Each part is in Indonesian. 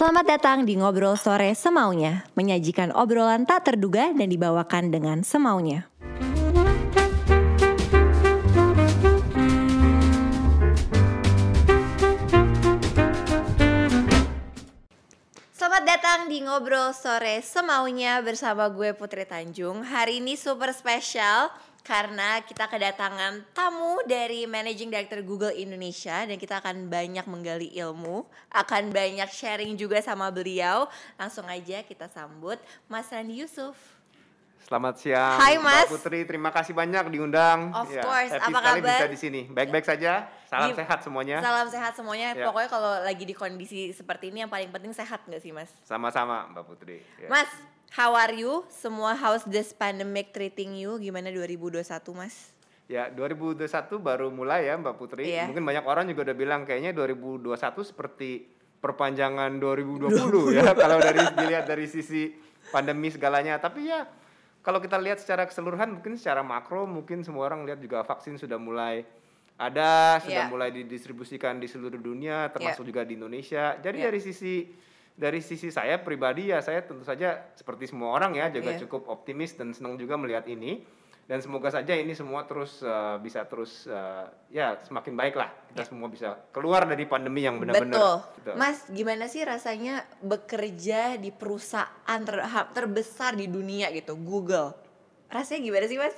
Selamat datang di Ngobrol Sore Semaunya, menyajikan obrolan tak terduga dan dibawakan dengan semaunya. Selamat datang di Ngobrol Sore Semaunya bersama gue Putri Tanjung. Hari ini super spesial karena kita kedatangan tamu dari Managing Director Google Indonesia dan kita akan banyak menggali ilmu, akan banyak sharing juga sama beliau. Langsung aja kita sambut Mas Randi Yusuf. Selamat siang, Hai, Mas. Mbak Putri. Terima kasih banyak diundang. Of Ya, course. happy Apa sekali kabar? bisa di sini. Baik-baik saja. Salam Gim- sehat semuanya. Salam sehat semuanya. Ya. Pokoknya kalau lagi di kondisi seperti ini yang paling penting sehat nggak sih Mas? Sama-sama, Mbak Putri. Ya. Mas, how are you? Semua how's this pandemic treating you? Gimana 2021 Mas? Ya, 2021 baru mulai ya, Mbak Putri. Iya. Mungkin banyak orang juga udah bilang kayaknya 2021 seperti perpanjangan 2020 ya kalau dari dilihat dari sisi pandemi segalanya. Tapi ya kalau kita lihat secara keseluruhan mungkin secara makro mungkin semua orang lihat juga vaksin sudah mulai ada, sudah Iya. mulai didistribusikan di seluruh dunia termasuk juga di Indonesia. Jadi Iya. dari sisi dari sisi saya pribadi ya saya tentu saja seperti semua orang ya juga Iya. cukup optimis dan senang juga melihat ini dan semoga saja ini semua terus uh, bisa terus uh, ya semakin baik lah kita semua bisa keluar dari pandemi yang benar-benar Betul. Gitu. Mas, gimana sih rasanya bekerja di perusahaan ter- terbesar di dunia gitu, Google? Rasanya gimana sih, Mas?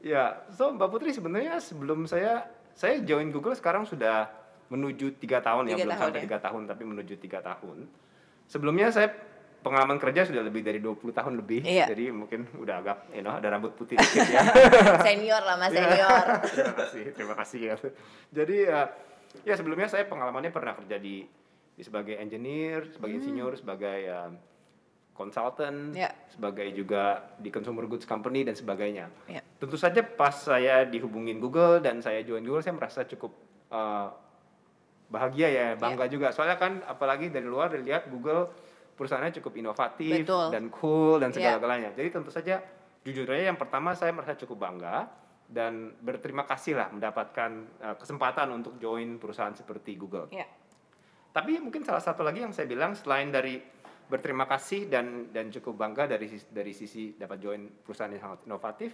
Ya, so Mbak Putri sebenarnya sebelum saya saya join Google sekarang sudah menuju tiga tahun ya Tiga belum tahun sampai ya. tiga tahun tapi menuju tiga tahun. Sebelumnya saya pengalaman kerja sudah lebih dari 20 tahun lebih, Iya. jadi mungkin udah agak, you know, ada rambut putih dikit ya. senior lah, Mas, Ya. senior. terima kasih, terima kasih ya. Jadi ya, ya sebelumnya saya pengalamannya pernah kerja di, di sebagai engineer, sebagai insinyur, sebagai um, consultant, Ya. sebagai juga di consumer goods company dan sebagainya. Ya. Tentu saja pas saya dihubungin Google dan saya join Google, saya merasa cukup uh, bahagia ya, bangga juga. Soalnya kan apalagi dari luar dilihat Google perusahaannya cukup inovatif Betul. dan cool dan Ya. segala-galanya. Jadi tentu saja jujur aja yang pertama saya merasa cukup bangga dan berterima kasih lah mendapatkan uh, kesempatan untuk join perusahaan seperti Google. Ya. Tapi mungkin salah satu lagi yang saya bilang selain dari berterima kasih dan dan cukup bangga dari dari sisi dapat join perusahaan yang sangat inovatif.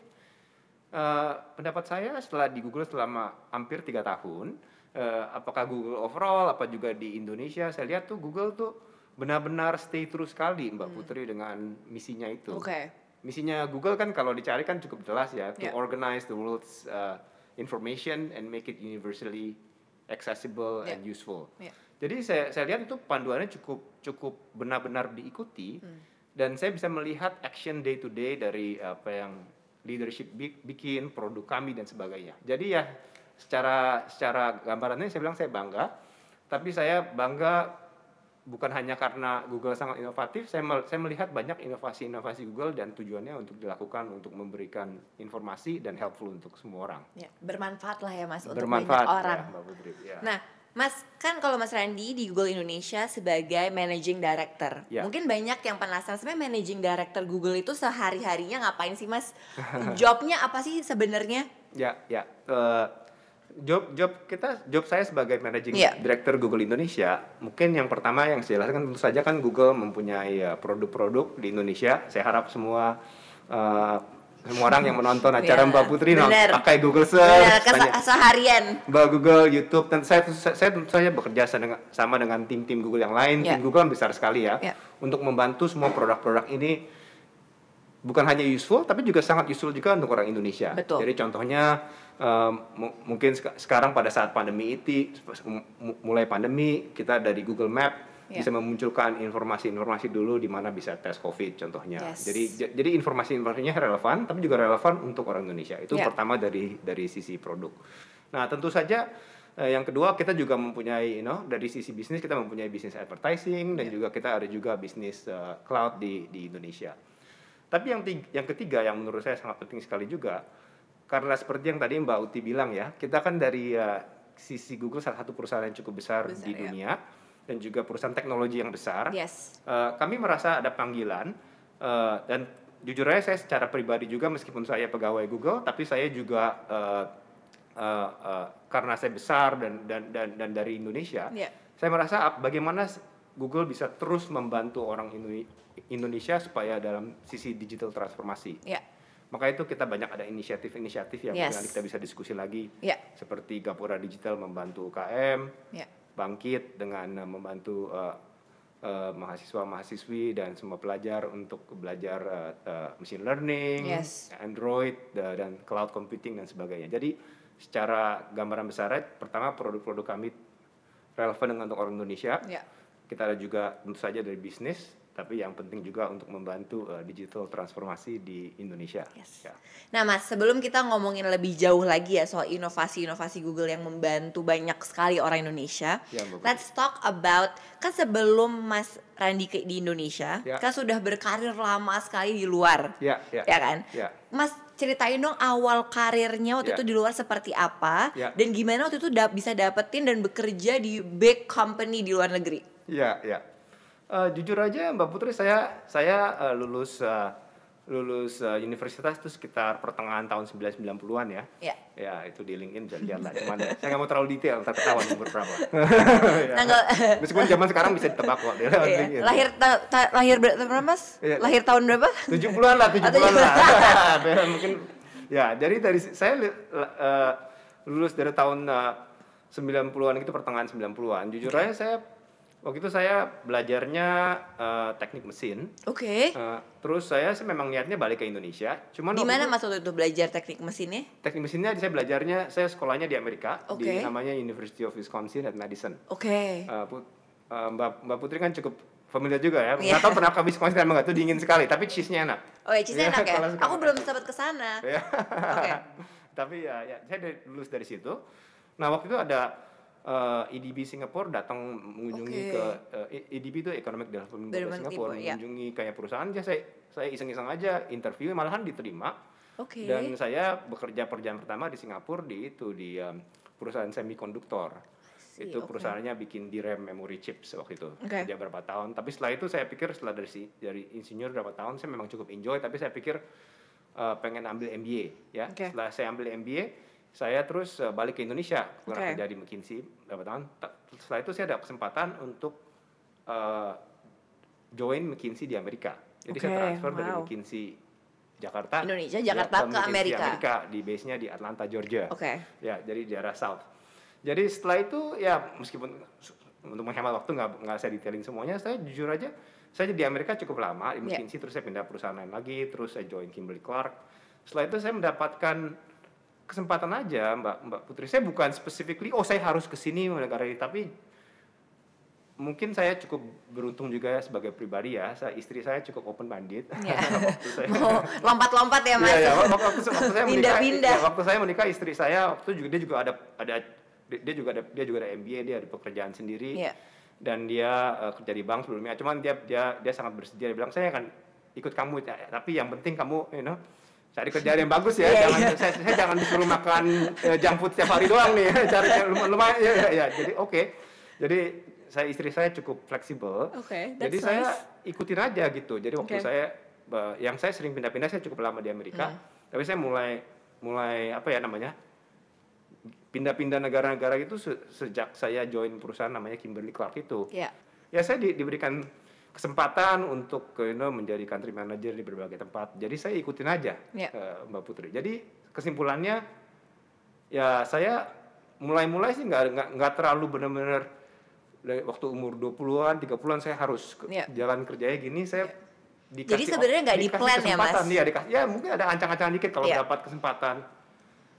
eh, pendapat saya setelah di Google selama hampir tiga tahun, eh, apakah Google overall, apa juga di Indonesia, saya lihat tuh Google tuh benar-benar stay true sekali Mbak Putri dengan misinya itu. Oke. Misinya Google kan kalau dicari kan cukup jelas ya, to Ya. organize the world's uh, information and make it universally accessible Ya. and useful. Ya. Jadi saya saya lihat itu panduannya cukup cukup benar-benar diikuti Hmm. dan saya bisa melihat action day to day dari apa yang leadership bi- bikin, produk kami dan sebagainya. Jadi ya secara secara gambarannya saya bilang saya bangga, tapi saya bangga bukan hanya karena Google sangat inovatif, saya mel- saya melihat banyak inovasi-inovasi Google dan tujuannya untuk dilakukan untuk memberikan informasi dan helpful untuk semua orang. Ya, bermanfaat lah ya, Mas, untuk Bermanfaat banyak orang. ya, Mbak Putri. Ya. Nah, Mas, kan kalau Mas Randi di Google Indonesia sebagai managing director, Ya. mungkin banyak yang penasaran sebenarnya managing director Google itu sehari-harinya ngapain sih, Mas? Jobnya apa sih sebenarnya? Ya, ya. Eh, job job kita job saya sebagai managing Iya. director Google Indonesia, mungkin yang pertama yang saya jelaskan tentu saja kan Google mempunyai ya, produk-produk di Indonesia. Saya harap semua eh, semua orang yang menonton acara Iya, Mbak Putri no, pakai Google Benar, Search, kes- tanya seharian. Mbak Google, YouTube, dan saya saya tentu saja bekerja sama- dengan tim-tim Google yang lain. Ya. Tim Google kan besar sekali ya, Ya. untuk membantu semua produk-produk ini bukan hanya useful, tapi juga sangat useful juga untuk orang Indonesia. Betul. Jadi contohnya mungkin seka- sekarang pada saat pandemi itu, mu- mulai pandemi kita dari Google Map Ya. bisa memunculkan informasi-informasi dulu di mana bisa tes COVID contohnya. Yes. Jadi jadi informasi-informasinya relevan, tapi juga relevan untuk orang Indonesia. Itu Ya. pertama dari dari sisi produk. Nah tentu saja eh, yang kedua kita juga mempunyai, you know, dari sisi bisnis kita mempunyai bisnis advertising dan Ya. juga kita ada juga bisnis eh, cloud di di Indonesia. Tapi yang tiga, yang ketiga yang menurut saya sangat penting sekali juga karena seperti yang tadi Mbak Uti bilang ya, kita kan dari eh, sisi Google salah satu perusahaan yang cukup besar, Besar, di ya. dunia dan juga perusahaan teknologi yang besar. Yes. Eh, kami merasa ada panggilan eh, dan jujur aja saya secara pribadi juga meskipun saya pegawai Google, tapi saya juga eh, eh, eh, karena saya besar dan dan dan dan dari Indonesia, Ya. saya merasa bagaimana Google bisa terus membantu orang Indo- Indonesia supaya dalam sisi digital transformasi. Ya. Maka itu kita banyak ada inisiatif-inisiatif yang Yes. nanti kita bisa diskusi lagi. Ya. Seperti Gapura Digital membantu UKM, Ya. bangkit dengan uh, membantu uh, uh, mahasiswa-mahasiswi dan semua pelajar untuk belajar uh, uh, machine learning, Yes. Android da- dan cloud computing dan sebagainya. Jadi secara gambaran besar pertama produk-produk kami relevan dengan untuk orang Indonesia. Ya. Kita ada juga tentu saja dari bisnis, tapi yang penting juga untuk membantu uh, digital transformasi di Indonesia. Yes. Ya. Nah mas, sebelum kita ngomongin lebih jauh lagi ya soal inovasi-inovasi Google yang membantu banyak sekali orang Indonesia, Ya, Mbak let's talk about kan sebelum Mas Randi ke di Indonesia, Ya. kan sudah berkarir lama sekali di luar, Ya, ya. ya kan? Ya. Mas ceritain dong awal karirnya waktu Ya. itu di luar seperti apa, Ya. dan gimana waktu itu da- bisa dapetin dan bekerja di big company di luar negeri. Iya, iya. Eh, jujur aja Mbak Putri saya saya eh, lulus eh, lulus eh, universitas itu sekitar pertengahan tahun 1990-an ya. Ya. Ya, itu di LinkedIn bisa lihat lah. Cuman saya nggak mau terlalu detail, ntar ketahuan umur berapa. Ya. Tanggal Meskipun zaman sekarang bisa ditebak kok. Iya. LinkedIn. lahir ta- ta- lahir ber- berapa mas? Iya. Lahir tahun berapa? 70-an lah, 70-an lah. Mungkin ya, jadi dari si- saya eh, lulus dari tahun eh, 90-an itu pertengahan 90-an. Jujur aja saya waktu itu saya belajarnya eh, teknik mesin. Oke. Eh, terus saya sih memang niatnya balik ke Indonesia. Cuman Di mana mas waktu itu belajar teknik mesinnya? teknik mesinnya saya belajarnya saya sekolahnya di Amerika di Oke. namanya University of Wisconsin at Madison. Oke. Eh, Put- eh, Mbak Mbak Putri kan cukup familiar juga ya. Iya. Nggak tahu pernah ke Wisconsin apa nggak? Itu dingin sekali, tapi cheese-nya enak. Oh ya, cheese Iya, enak ya? Aku belum sempat ke sana. Ya. Oke. Tapi ya, ya saya dari, lulus dari situ. Nah waktu itu ada eh, EDB Singapura datang mengunjungi Oke. ke eh, EDB itu Economic Development Board Board, ya. mengunjungi kayak perusahaan aja saya saya iseng-iseng aja interview malahan diterima Oke. dan saya bekerja perjalanan pertama di Singapura di itu di em, perusahaan semikonduktor see, itu oke. perusahaannya bikin DRAM memory chips waktu itu Oke. kerja berapa tahun tapi setelah itu saya pikir setelah dari dari insinyur berapa tahun saya memang cukup enjoy tapi saya pikir eh, pengen ambil MBA ya Oke. setelah saya ambil MBA saya terus eh, balik ke Indonesia karena kerja di McKinsey berapa tahun Ta- setelah itu saya ada kesempatan untuk eh, join McKinsey di Amerika jadi saya Oke, transfer dari wow. McKinsey Jakarta Indonesia, ya, Jakarta ke McKinsey Amerika. Amerika di base-nya di Atlanta Georgia Oke. ya jadi di daerah south jadi setelah itu ya meskipun untuk menghemat waktu nggak nggak saya detailin semuanya saya jujur aja saya di Amerika cukup lama di Ya. McKinsey terus saya pindah perusahaan lain lagi terus saya join Kimberly Clark setelah itu saya mendapatkan kesempatan aja mbak mbak Putri saya bukan specifically oh saya harus ke sini negara ini tapi mungkin saya cukup beruntung juga ya sebagai pribadi ya saya istri saya cukup open minded Ya. Mau lompat-lompat ya mas? Iya, iya. Waktu, waktu, waktu saya menikah, Pindah-pindah. ya, waktu saya menikah istri saya waktu itu juga dia juga ada ada dia juga ada dia juga ada MBA, dia ada pekerjaan sendiri. Iya. Dan dia eh, kerja di bank sebelumnya. Cuman dia dia dia sangat bersedia dia bilang saya akan ikut kamu ya, tapi yang penting kamu you know cari kerjaan yang bagus ya, Iya, jangan iya. saya, saya jangan disuruh makan eh, junk food setiap hari doang nih, cari yang lumayan, ya, ya, ya. Jadi oke. Jadi saya istri saya cukup fleksibel. Oke, Jadi that's saya nice. ikutin aja gitu. Jadi waktu Oke. saya ba- yang saya sering pindah-pindah saya cukup lama di Amerika. Hmm. Tapi saya mulai mulai apa ya namanya? Pindah-pindah negara-negara itu se- sejak saya join perusahaan namanya Kimberly Clark itu. Iya. Ya saya di- diberikan kesempatan untuk you know, menjadi country manager di berbagai tempat. Jadi saya ikutin aja Iya. eh, Mbak Putri. Jadi kesimpulannya ya saya mulai-mulai sih nggak terlalu benar-benar waktu umur 20-an, 30-an saya harus ke- Iya. jalan kerjanya gini saya dikasih Jadi sebenarnya nggak dikasih di-plan ya. Mas? Iya, dikasih. Ya, mungkin ada ancang-ancang dikit kalau Iya. dapat kesempatan.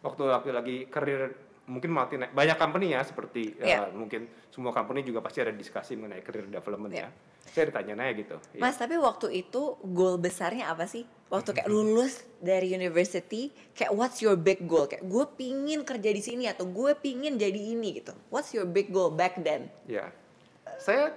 Waktu waktu lagi karir mungkin multi banyak company ya seperti Iya. ya, mungkin semua company juga pasti ada diskusi mengenai career development Iya. ya. Saya ditanya nanya gitu. Iya. Mas tapi waktu itu goal besarnya apa sih? Waktu kayak lulus dari university, kayak what's your big goal? Kayak gue pingin kerja di sini atau gue pingin jadi ini gitu. What's your big goal back then? Ya, saya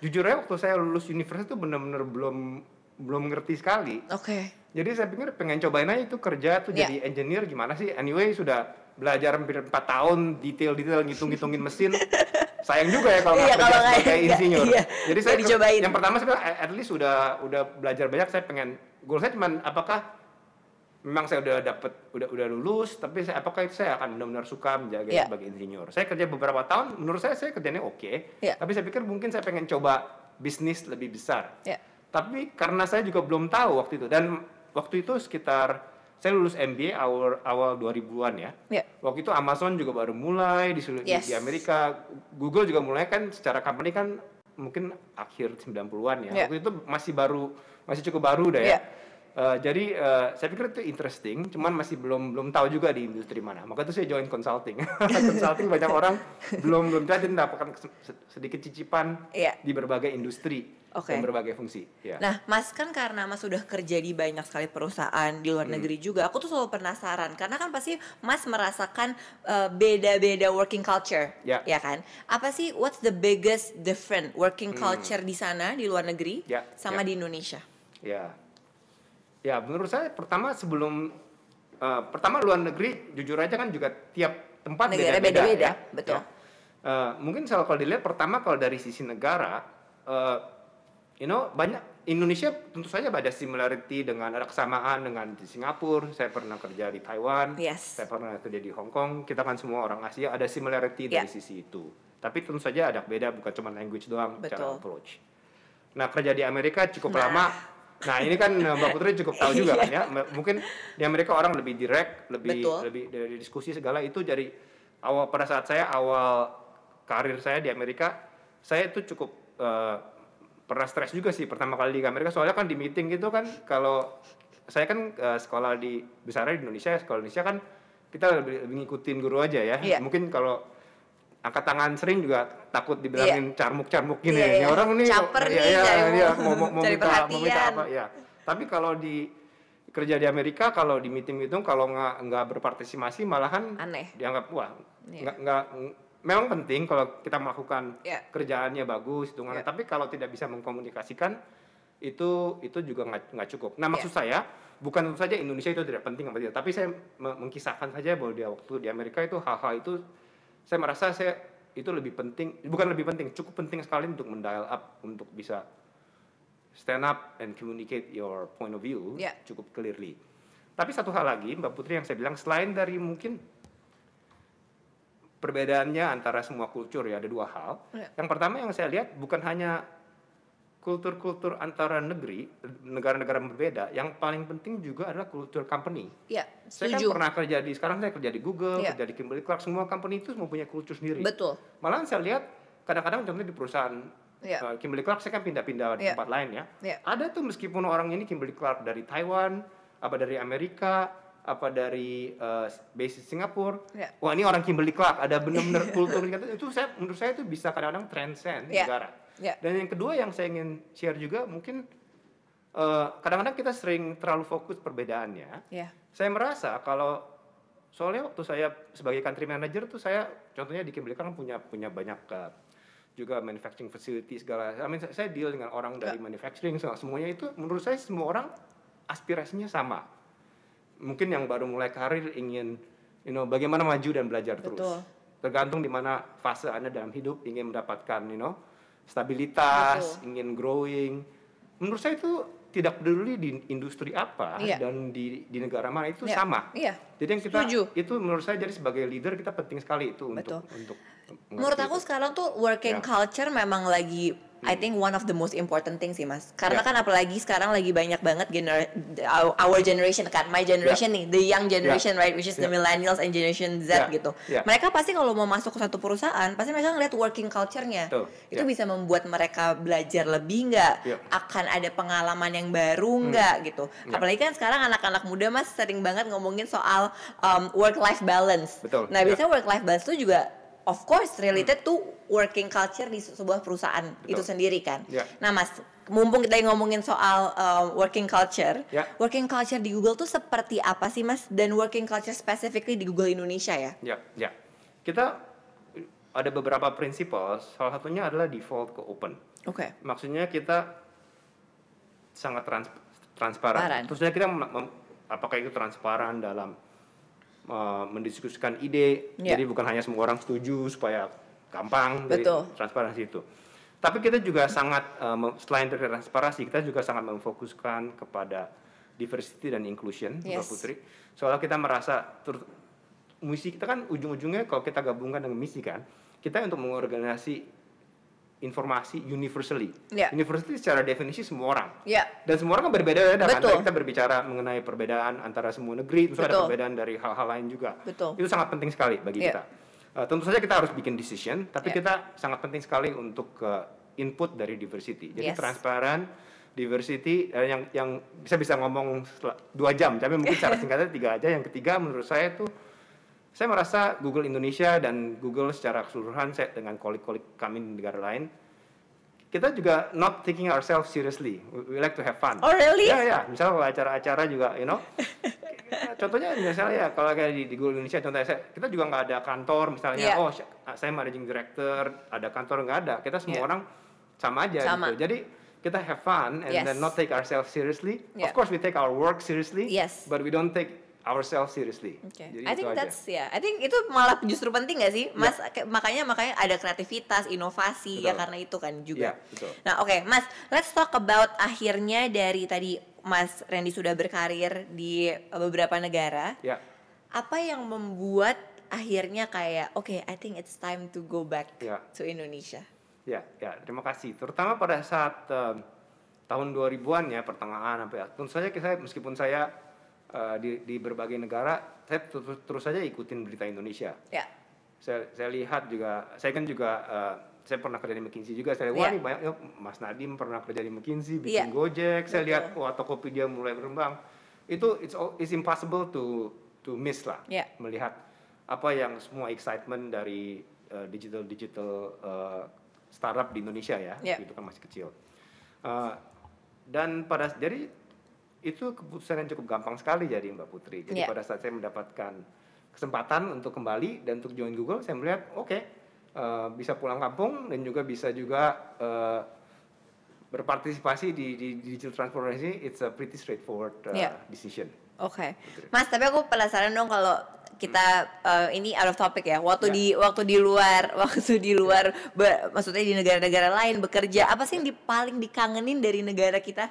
jujur aja waktu saya lulus universitas itu benar-benar belum belum ngerti sekali. Oke. Jadi saya pikir pengen cobain aja itu kerja tuh Ya. jadi engineer gimana sih? Anyway sudah belajar hampir 4 tahun detail-detail ngitung-ngitungin mesin. Sayang juga ya kalau Iya, nggak kerja sebagai insinyur. iya. Jadi saya dicobain. yang pertama saya bilang, at least sudah udah belajar banyak saya pengen goal saya cuman apakah memang saya udah dapat udah udah lulus tapi saya apakah itu saya akan benar-benar suka menjaga Iya. sebagai insinyur saya kerja beberapa tahun menurut saya saya kerjanya oke Iya. tapi saya pikir mungkin saya pengen coba bisnis lebih besar Ya. tapi karena saya juga belum tahu waktu itu dan waktu itu sekitar saya lulus MBA awal awal 2000-an ya Ya. waktu itu Amazon juga baru mulai di, Yes. di Amerika Google juga mulai kan secara company kan mungkin akhir 90-an ya Ya. waktu itu masih baru masih cukup baru dah ya Ya. Eh, jadi eh, saya pikir itu interesting, cuman masih belum belum tahu juga di industri mana. Maka itu saya join consulting. consulting banyak orang belum belum jadi mendapatkan sedikit cicipan Iya. di berbagai industri Oke. dan berbagai fungsi. Ya. Nah, Mas kan karena Mas sudah kerja di banyak sekali perusahaan di luar Hmm. negeri juga, aku tuh selalu penasaran karena kan pasti Mas merasakan uh, beda-beda working culture, Ya. kan? Apa sih what's the biggest different working culture di sana di luar negeri Hmm. Ya, sama ya. di Indonesia? Ya, ya menurut saya pertama sebelum eh, pertama luar negeri jujur aja kan juga tiap tempat Negara beda-beda, beda-beda, ya. betul. Ya. Eh, mungkin kalau dilihat pertama kalau dari sisi negara, eh, you know banyak Indonesia tentu saja ada similarity dengan ada kesamaan dengan di Singapura. Saya pernah kerja di Taiwan, Yes. saya pernah kerja di Hong Kong. Kita kan semua orang Asia ada similarity Ya. dari sisi itu. Tapi tentu saja ada beda bukan cuma language doang, cara Betul. approach. Nah kerja di Amerika cukup Nah. lama. Nah ini kan eh, Mbak Putri cukup tahu juga kan ya. Mungkin di Amerika orang lebih direct, lebih Betul. lebih dari diskusi segala itu dari awal pada saat saya awal karir saya di Amerika, saya itu cukup eh, pernah stres juga sih pertama kali di Amerika. Soalnya kan di meeting gitu kan kalau saya kan eh, sekolah di besarnya di Indonesia, sekolah Indonesia kan kita lebih, lebih ngikutin guru aja ya. Iya. Mungkin kalau angkat tangan sering juga takut dibilangin carmuk-carmuk gini. Ini iya. orang Caper iya, nih, iya, cari mau- mau, mau, minta, mau minta apa ya. Tapi kalau di kerja di Amerika kalau di meeting itu kalau nggak nggak berpartisipasi malahan Aneh. dianggap wah Iya. nggak nggak memang penting kalau kita melakukan Iya. kerjaannya bagus hitungannya Iya. tapi kalau tidak bisa mengkomunikasikan itu itu juga nggak cukup nah maksud Iya. saya bukan tentu saja Indonesia itu tidak penting apa tidak tapi saya me- mengkisahkan saja bahwa dia waktu di Amerika itu hal-hal itu saya merasa saya itu lebih penting bukan lebih penting cukup penting sekali untuk mendial up untuk bisa stand up and communicate your point of view Iya. cukup clearly tapi satu hal lagi Mbak Putri yang saya bilang selain dari mungkin perbedaannya antara semua kultur ya ada dua hal. Iya. Yang pertama yang saya lihat bukan hanya kultur-kultur antara negeri, negara-negara berbeda, yang paling penting juga adalah kultur company. Ya, Saya kan pernah kerja di sekarang saya kerja di Google, Iya. kerja di Kimberly Clark, semua company itu mempunyai kultur sendiri. Betul. Malahan saya lihat kadang-kadang contohnya di perusahaan Iya. uh, Kimberly Clark saya kan pindah-pindah di Iya. tempat lain ya. Iya. Ada tuh meskipun orang ini Kimberly Clark dari Taiwan, apa dari Amerika, apa dari uh, base di Singapura. Iya. Wah ini orang Kimberly Clark, ada benar-benar kultur itu saya menurut saya itu bisa kadang-kadang transcend Iya. negara. Ya. Dan yang kedua yang saya ingin share juga mungkin uh, kadang-kadang kita sering terlalu fokus perbedaannya. Ya. Saya merasa kalau soalnya waktu saya sebagai country manager tuh saya contohnya di Kimberly Clark kan punya punya banyak uh, juga manufacturing facility segala. I mean, saya- deal dengan orang dari manufacturing segala semuanya itu menurut saya semua orang aspirasinya sama. Mungkin yang baru mulai karir ingin you know bagaimana maju dan belajar terus. Betul. Tergantung di mana fase Anda dalam hidup ingin mendapatkan you know stabilitas, Betul. ingin growing. Menurut saya itu tidak peduli di industri apa Iya. dan di di negara mana itu Ya. sama. Iya. Jadi yang kita Setuju. itu menurut saya jadi sebagai leader kita penting sekali itu Betul. untuk untuk Menurut aku sekarang tuh working Ya. culture memang lagi I think one of the most important thing sih mas Karena Ya. kan apalagi sekarang lagi banyak banget gener our- generation kan My generation nih, the young generation right Which is the Ya. millennials and generation Z Ya. gitu Ya. Mereka pasti kalau mau masuk ke satu perusahaan Pasti mereka ngeliat working culture-nya. Itu Ya. bisa membuat mereka belajar lebih nggak Ya. Akan ada pengalaman yang baru nggak gitu Ya. Apalagi kan sekarang anak-anak muda mas sering banget ngomongin soal um, work-life balance Betul. Nah Ya. biasanya work-life balance itu juga of course related to working culture di se- sebuah perusahaan Betul. itu sendiri kan. Ya. Nah mas, mumpung kita ngomongin soal um, working culture, Ya. working culture di Google tuh seperti apa sih mas? Dan working culture specifically di Google Indonesia ya? Ya, ya. Kita ada beberapa prinsipal, salah satunya adalah default ke open. Oke. Maksudnya kita sangat trans transparan. Transparan. Terusnya kita apakah itu transparan dalam uh, mendiskusikan ide. Ya. Jadi bukan hanya semua orang setuju supaya gampang dari Betul. transparansi itu. Tapi kita juga sangat uh, selain dari transparansi, kita juga sangat memfokuskan kepada diversity dan inclusion, Mbak Yes. Putri. Soalnya kita merasa ter- misi kita kan ujung-ujungnya kalau kita gabungkan dengan misi kan, kita untuk mengorganisasi informasi universally. Ya. Universally secara definisi semua orang. Ya, Dan semua orang kan berbeda-beda kan. Betul. Tadi Kita berbicara mengenai perbedaan antara semua negeri, terus ada Betul. perbedaan dari hal-hal lain juga. Betul. Itu sangat penting sekali bagi Iya. kita. Uh, tentu saja kita harus bikin decision, tapi Iya. kita sangat penting sekali untuk uh, input dari diversity. Jadi Yes. transparan, diversity eh, yang yang bisa bisa ngomong dua jam, tapi mungkin secara singkatnya tiga aja. Yang ketiga menurut saya itu saya merasa Google Indonesia dan Google secara keseluruhan saya dengan kolik-kolik kami di negara lain kita juga not taking ourselves seriously. We, we like to have fun. Oh, really? Ya ya, misalnya kalau acara-acara juga, you know. contohnya misalnya ya kalau kayak di, di Google Indonesia contohnya saya, kita juga nggak ada kantor misalnya, Iya. oh sy- saya managing director, ada kantor nggak ada. Kita semua Iya. orang sama aja Sama. gitu. Jadi kita have fun and Yes. then not take ourselves seriously. Yeah. Of course we take our work seriously, Yes. but we don't take ourselves seriously. Oke, Jadi I think aja. that's ya. I think itu malah justru penting gak sih, Mas? Kayak- Makanya makanya ada kreativitas, inovasi ya Betul. karena itu kan juga. Iya, betul. Nah, oke, Mas, let's talk about akhirnya dari tadi Mas Randy sudah berkarir di beberapa negara. Ya. Apa yang membuat akhirnya kayak oke, I think it's time to go back Ya. to Indonesia. Ya, ya, terima kasih. Terutama pada saat em, tahun 2000-an ya, pertengahan sampai tentu saja saya meskipun saya eh, di di berbagai negara, saya terus, terus saja ikutin berita Indonesia. Ya. Saya saya lihat juga, saya kan juga eh, saya pernah kerja di McKinsey juga. Saya lihat, wah Iya. nih banyak ya, Mas Nadim pernah kerja di McKinsey, bikin Gojek. Saya Betul. lihat wah Tokopedia mulai berkembang. Itu it's all- it's impossible to to miss lah Iya. melihat apa yang semua excitement dari uh, digital digital uh, startup di Indonesia ya, Iya. itu kan masih kecil. Uh, dan pada jadi itu keputusan yang cukup gampang sekali jadi Mbak Putri. Jadi Iya. pada saat saya mendapatkan kesempatan untuk kembali dan untuk join Google, saya melihat oke uh, bisa pulang kampung dan juga bisa juga uh, berpartisipasi di, di digital transformation. It's a pretty straightforward uh, Iya. decision. Oke, Putri. Mas. Tapi aku penasaran dong kalau kita eh, ini out of topic ya. Waktu Ya. di waktu di luar, waktu di luar, be- maksudnya di negara-negara lain bekerja, apa sih yang di, paling dikangenin dari negara kita?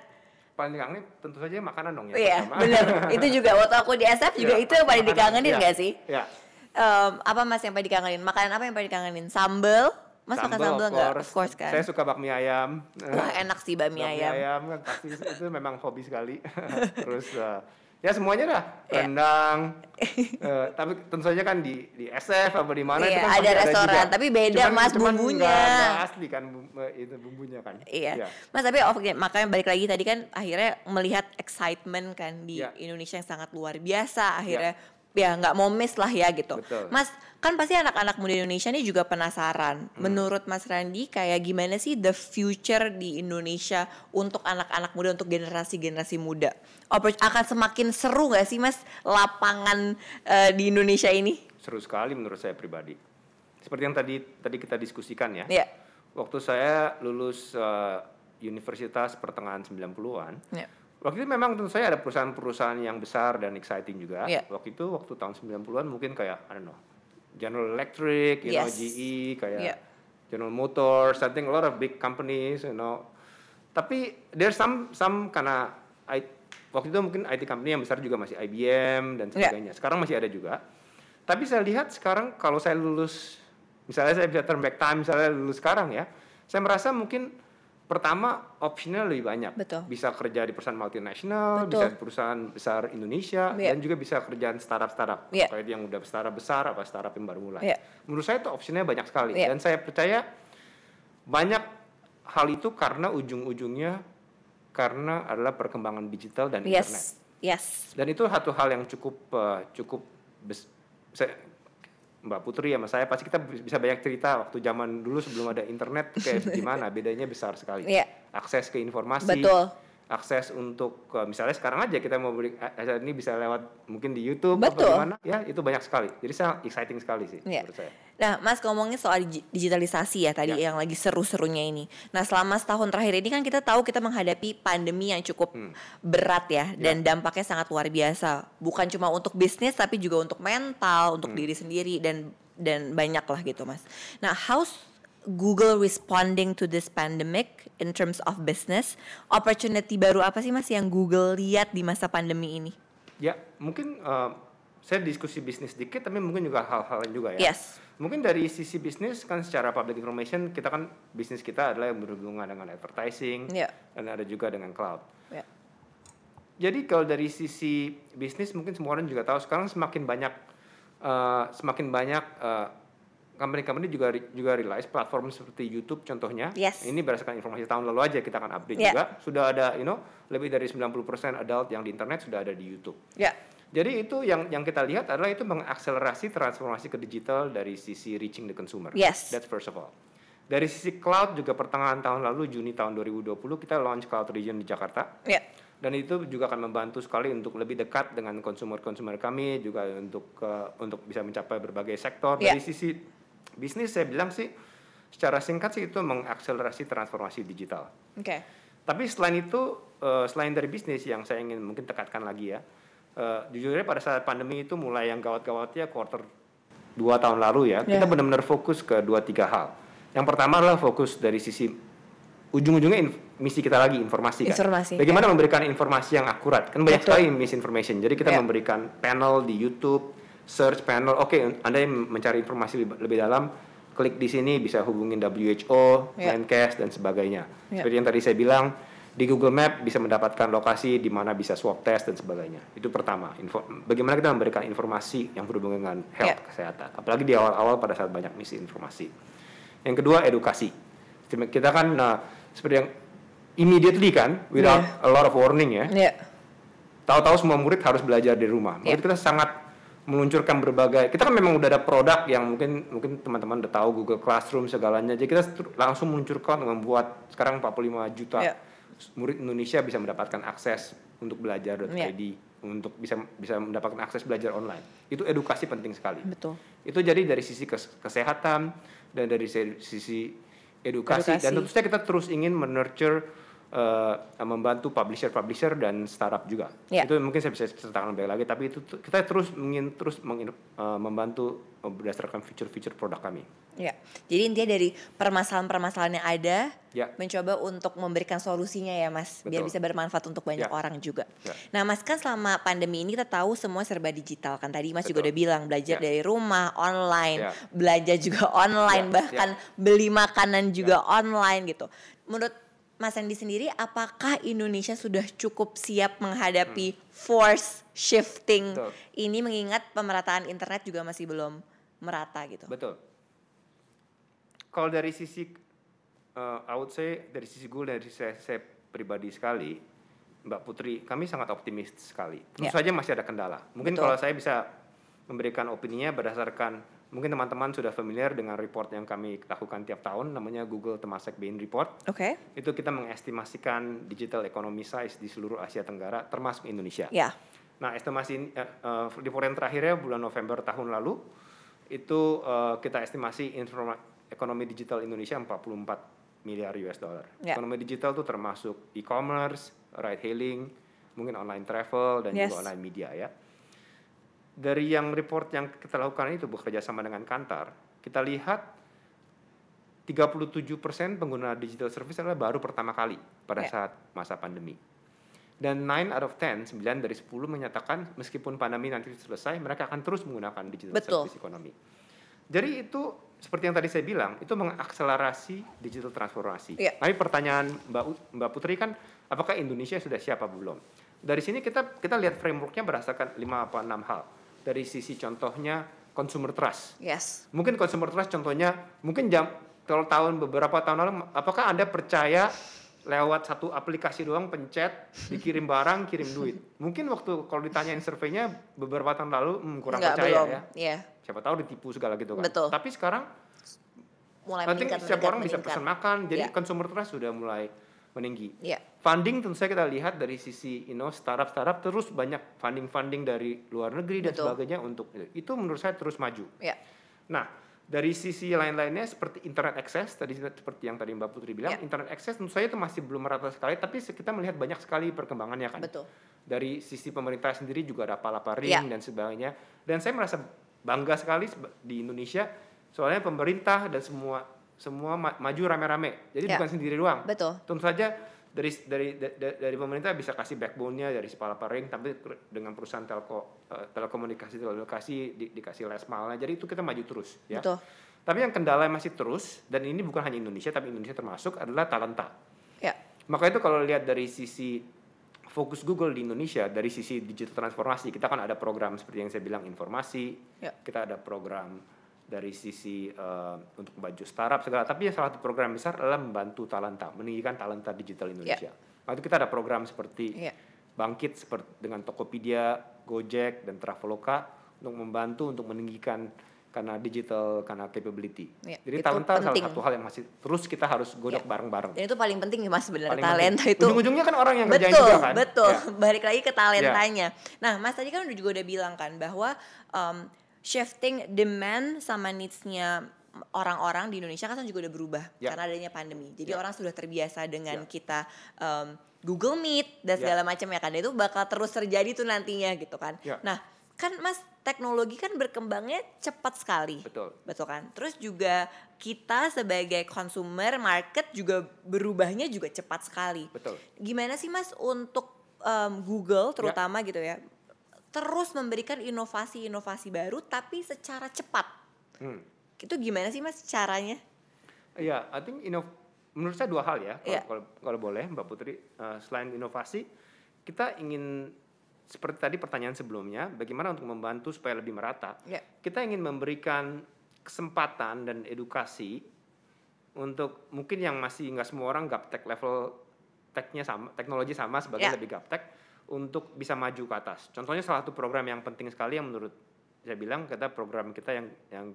Paling kangen tentu saja makanan dong ya. Iya, bener. Itu juga waktu aku di SF juga Iya, itu yang paling makanan. dikangenin Iya, gak sih? Iya. Em, apa Mas yang paling dikangenin? Makanan apa yang paling dikangenin? Sambel? Mas makan sambel of nggak? course. Of course kan. Saya suka bakmi ayam. Wah enak sih bakmi bakmi ayam. ayam kan pasti itu memang hobi sekali. Terus eh, ya semuanya dah. Iya. Rendang. Eh, tapi tentu saja kan di di SF apa di mana Iya, itu kan ada restoran, juga. tapi beda, Mas, bumbunya. nggak- nggak asli kan bum- eh, itu bumbunya kan. Iya. Mas tapi oke makanya balik lagi tadi kan akhirnya melihat excitement kan di Iya. Indonesia yang sangat luar biasa akhirnya ya nggak mau miss lah ya gitu. Betul. Mas kan pasti anak-anak muda Indonesia ini juga penasaran. Hmm. Menurut Mas Randi kayak gimana sih the future di Indonesia untuk anak-anak muda untuk generasi-generasi muda? Akan semakin seru gak sih Mas lapangan eh, di Indonesia ini? Seru sekali menurut saya pribadi. Seperti yang tadi tadi kita diskusikan ya. Ya. Waktu saya lulus eh, universitas pertengahan 90-an, Ya. Waktu itu memang tentu saya ada perusahaan-perusahaan yang besar dan exciting juga. Iya. Waktu itu waktu tahun 90-an mungkin kayak I don't know. General Electric, you know, Yes. GE, kayak Iya. General Motors, I think a lot of big companies, you know. Tapi there's some some karena I, waktu itu mungkin IT company yang besar juga masih IBM dan sebagainya. Sekarang masih ada juga. Tapi saya lihat sekarang kalau saya lulus, misalnya saya bisa turn back time, misalnya lulus sekarang ya, saya merasa mungkin pertama optionnya lebih banyak. Betul. Bisa kerja di perusahaan multinasional, Betul. bisa di perusahaan besar Indonesia, Iya. dan juga bisa kerjaan startup-startup. Iya. Kayak yang udah startup besar, apa startup yang baru mulai. Iya. Menurut saya itu optionnya banyak sekali. Iya. Dan saya percaya banyak hal itu karena ujung-ujungnya karena adalah perkembangan digital dan internet. Yes. Yes. Dan itu satu hal yang cukup eh, cukup bes- saya, Mbak Putri sama saya pasti kita bisa banyak cerita waktu zaman dulu sebelum ada internet kayak gimana bedanya besar sekali. Iya. Akses ke informasi, Betul. Akses untuk eh, misalnya sekarang aja kita mau beli eh, acara ini bisa lewat mungkin di YouTube Betul. apa gimana ya itu banyak sekali. Jadi sangat exciting sekali sih Iya. menurut saya. Nah, Mas ngomongin soal digi- digitalisasi ya tadi Ya. yang lagi seru-serunya ini. Nah, selama setahun terakhir ini kan kita tahu kita menghadapi pandemi yang cukup Hmm. berat ya dan dampaknya sangat luar biasa. Bukan cuma untuk bisnis tapi juga untuk mental, untuk Hmm. diri sendiri dan dan banyak lah gitu, Mas. Nah, how Google responding to this pandemic in terms of business? Opportunity baru apa sih Mas yang Google lihat di masa pandemi ini? Ya, mungkin uh, saya diskusi bisnis dikit, tapi mungkin juga hal-hal lain juga ya. Yes. Mungkin dari sisi bisnis kan secara public information kita kan bisnis kita adalah yang berhubungan dengan advertising Yeah. dan ada juga dengan cloud. Yeah. Jadi kalau dari sisi bisnis mungkin semua orang juga tahu sekarang semakin banyak uh, semakin banyak uh, company-company juga juga realize platform seperti YouTube contohnya. Yes. Ini berdasarkan informasi tahun lalu aja kita akan update Yeah. juga sudah ada you know lebih dari 90% adult yang di internet sudah ada di YouTube. Ya. Jadi itu yang yang kita lihat adalah itu mengakselerasi transformasi ke digital dari sisi reaching the consumer. Yes. That's first of all. Dari sisi cloud juga pertengahan tahun lalu Juni tahun 2020 kita launch cloud region di Jakarta Ya. dan itu juga akan membantu sekali untuk lebih dekat dengan konsumer-konsumer kami juga untuk eh, untuk bisa mencapai berbagai sektor Ya. dari sisi bisnis saya bilang sih secara singkat sih itu mengakselerasi transformasi digital. Oke. Tapi selain itu, eh, selain dari bisnis yang saya ingin mungkin tekankan lagi ya, eh, jujurnya pada saat pandemi itu mulai yang gawat-gawatnya quarter dua tahun lalu ya, kita Ya. benar-benar fokus ke dua tiga hal. Yang pertama adalah fokus dari sisi ujung-ujungnya misi kita lagi informasi kan. Informasi, Bagaimana memberikan informasi yang akurat? Kan banyak Betul. sekali misinformation. Jadi kita Ya. memberikan panel di YouTube, search panel. Oke, Anda yang mencari informasi lebih, lebih dalam, klik di sini bisa hubungin WHO, Ya. Menkes dan sebagainya. Ya. Seperti yang tadi saya bilang, di Google Map bisa mendapatkan lokasi di mana bisa swab test dan sebagainya. Itu pertama. Info, bagaimana kita memberikan informasi yang berhubungan dengan health Ya. kesehatan. Apalagi di awal-awal pada saat banyak misinformasi. Yang kedua edukasi. Kita kan nah, seperti yang immediately kan, without a lot of warning ya. Ya. Tahu-tahu semua murid harus belajar di rumah. Murid kita sangat meluncurkan berbagai. Kita kan memang udah ada produk yang mungkin mungkin teman-teman udah tahu Google Classroom segalanya. Jadi kita langsung meluncurkan membuat sekarang 45 juta Ya. murid Indonesia bisa mendapatkan akses untuk belajar Ya. untuk bisa bisa mendapatkan akses belajar online. Itu edukasi penting sekali. Betul. Itu jadi dari sisi kes- kesehatan dan dari sisi edukasi, Edukasi. dan tentu saja kita terus ingin menurture eh, membantu publisher-publisher dan startup juga. Ya. Itu mungkin saya bisa ceritakan lebih lagi, tapi itu tu- kita terus ingin terus mengin- eh, membantu berdasarkan feature-feature produk kami. Ya. Jadi intinya dari permasalahan-permasalahan yang ada, Ya. mencoba untuk memberikan solusinya ya Mas, biar Betul. bisa bermanfaat untuk banyak Ya. orang juga. Ya. Nah Mas kan selama pandemi ini kita tahu semua serba digital kan tadi Mas juga Betul. udah bilang belajar Ya. dari rumah, online, Ya. belajar juga online, Ya, bahkan beli makanan juga online gitu. Menurut Mas Andi sendiri, apakah Indonesia sudah cukup siap menghadapi force shifting Hmm. Betul. ini mengingat pemerataan internet juga masih belum merata gitu? Betul. Kalau dari sisi, eh, I would say dari sisi gue dari saya, saya pribadi sekali, Mbak Putri, kami sangat optimis sekali. Tentu Ya. saja masih ada kendala. Mungkin Betul. kalau saya bisa memberikan opininya berdasarkan mungkin teman-teman sudah familiar dengan report yang kami lakukan tiap tahun namanya Google Temasek Bain Report. Oke, Itu kita mengestimasikan digital economy size di seluruh Asia Tenggara termasuk Indonesia. ya, Nah, estimasi ini, eh, eh, report yang terakhirnya bulan November tahun lalu itu eh, kita estimasi informa- ekonomi digital Indonesia 44 miliar US dollar. Ya. Ekonomi digital itu termasuk e-commerce, ride hailing, mungkin online travel dan Yes. juga online media ya. Dari yang report yang kita lakukan itu bekerja sama dengan Kantar, kita lihat 37% pengguna digital service adalah baru pertama kali pada Ya. saat masa pandemi. Dan 9 out of 10, 9 dari 10 menyatakan meskipun pandemi nanti selesai, mereka akan terus menggunakan digital Betul. service ekonomi. Jadi itu seperti yang tadi saya bilang, itu mengakselerasi digital transformasi. Iya. Tapi pertanyaan Mbak Mbak Putri kan, apakah Indonesia sudah siap apa belum? Dari sini kita kita lihat frameworknya berdasarkan 5 apa 6 hal. Dari sisi contohnya consumer trust. yes, Mungkin consumer trust contohnya, mungkin jam kalau tahun beberapa tahun lalu, apakah anda percaya lewat satu aplikasi doang pencet dikirim barang kirim duit? Mungkin waktu kalau ditanyain surveinya beberapa tahun lalu hmm, kurang Nggak, percaya belum. ya. Iya, Siapa tahu ditipu segala gitu kan. Betul. Tapi sekarang mulai nanti meningkat, setiap meningkat, orang bisa pesan makan, jadi Iya. consumer trust sudah mulai meninggi. Iya, Funding tentu saja kita lihat dari sisi you know, startup-startup terus banyak funding-funding dari luar negeri dan Betul. sebagainya untuk itu menurut saya terus maju. iya, Nah, dari sisi lain-lainnya seperti internet access tadi seperti yang tadi Mbak Putri bilang, Ya. internet access tentu saja itu masih belum merata sekali, tapi kita melihat banyak sekali perkembangannya kan. betul. Dari sisi pemerintah sendiri juga ada pala Ya. ring dan sebagainya. Dan saya merasa bangga sekali di Indonesia soalnya pemerintah dan semua semua ma- maju rame-rame. Jadi Ya. bukan sendiri doang. Betul. Tentu saja dari dari da- da- dari pemerintah bisa kasih backbone-nya dari Sepalapa Ring tapi dengan perusahaan telco eh, telekomunikasi telekomunikasi di, dikasih last mile jadi itu kita maju terus ya. Betul. Tapi yang kendala masih terus dan ini bukan hanya Indonesia tapi Indonesia termasuk adalah talenta. Ya. Maka itu kalau lihat dari sisi fokus Google di Indonesia dari sisi digital transformasi kita kan ada program seperti yang saya bilang informasi, Ya. kita ada program dari sisi eh, untuk baju startup segala. Tapi yang salah satu program besar adalah membantu talenta, meninggikan talenta digital Indonesia. Waktu kita ada program seperti Ya. Bangkit seperti dengan Tokopedia, Gojek dan Traveloka untuk membantu untuk meninggikan karena digital karena capability. Ya, Jadi itu talenta salah penting. satu hal yang masih terus kita harus godok Ya. bareng-bareng. Dan itu paling penting nih mas sebenarnya talenta penting. itu. Ujung-ujungnya kan orang yang betul, juga kan. Betul, Ya. Balik lagi ke talentanya. Nah, Mas tadi kan udah juga udah bilang kan bahwa um, shifting demand sama needs-nya orang-orang di Indonesia kan juga udah berubah Ya. karena adanya pandemi. Jadi Ya. orang sudah terbiasa dengan Ya. kita um, Google Meet dan Ya. segala macam ya kan. Itu bakal terus terjadi tuh nantinya gitu kan. Ya. Nah, kan Mas teknologi kan berkembangnya cepat sekali. Betul. Betul kan? Terus juga kita sebagai consumer market juga berubahnya juga cepat sekali. Betul. Gimana sih Mas untuk um, Google terutama gitu ya terus memberikan inovasi-inovasi baru tapi secara cepat. Hmm. Itu gimana sih Mas caranya? Iya, I think inov menurut saya dua hal ya, kalau, Iya. kalau, kalau boleh Mbak Putri. Eh, selain inovasi, kita ingin seperti tadi pertanyaan sebelumnya, bagaimana untuk membantu supaya lebih merata. Ya. Kita ingin memberikan kesempatan dan edukasi untuk mungkin yang masih nggak semua orang gaptek level teknya sama, teknologi sama sebagai Ya. lebih gaptek untuk bisa maju ke atas. Contohnya salah satu program yang penting sekali yang menurut saya bilang kita program kita yang yang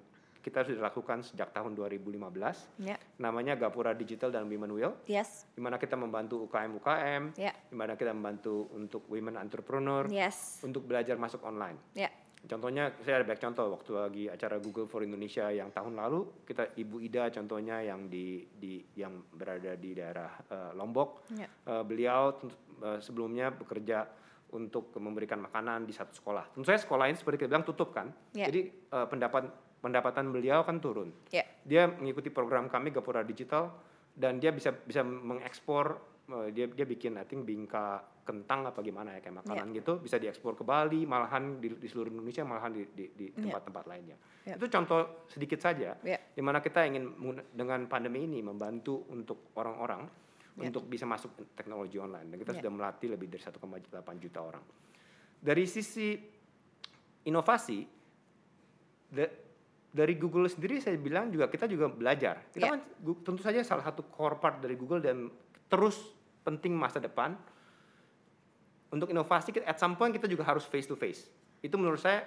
kita sudah lakukan sejak tahun 2015 Ya. namanya Gapura Digital dan Women Will Yes. di mana kita membantu UKM-UKM, Ya. di mana kita membantu untuk women entrepreneur Yes. untuk belajar masuk online. Ya. Contohnya saya ada banyak contoh waktu lagi acara Google for Indonesia yang tahun lalu kita Ibu Ida contohnya yang di di yang berada di daerah eh, Lombok. Ya. Eh, beliau eh, sebelumnya bekerja untuk memberikan makanan di satu sekolah. Tentu saya sekolah ini seperti kita bilang tutup kan. Ya. Jadi eh, pendapat pendapatan beliau kan turun. Ya. Dia mengikuti program kami Gapura Digital dan dia bisa bisa mengekspor eh, dia dia bikin I think bingka kentang apa gimana ya kayak makanan gitu bisa diekspor ke Bali malahan di, di seluruh Indonesia malahan di di, di Ya. tempat-tempat lainnya. Ya. Itu contoh sedikit saja Ya. di mana kita ingin dengan pandemi ini membantu untuk orang-orang Ya. untuk bisa masuk teknologi online dan kita Ya. sudah melatih lebih dari 1,8 juta orang. Dari sisi inovasi da- dari Google sendiri saya bilang juga kita juga belajar. Kita Ya. kan tentu saja salah satu core part dari Google dan terus penting masa depan untuk inovasi at some point kita juga harus face to face. Itu menurut saya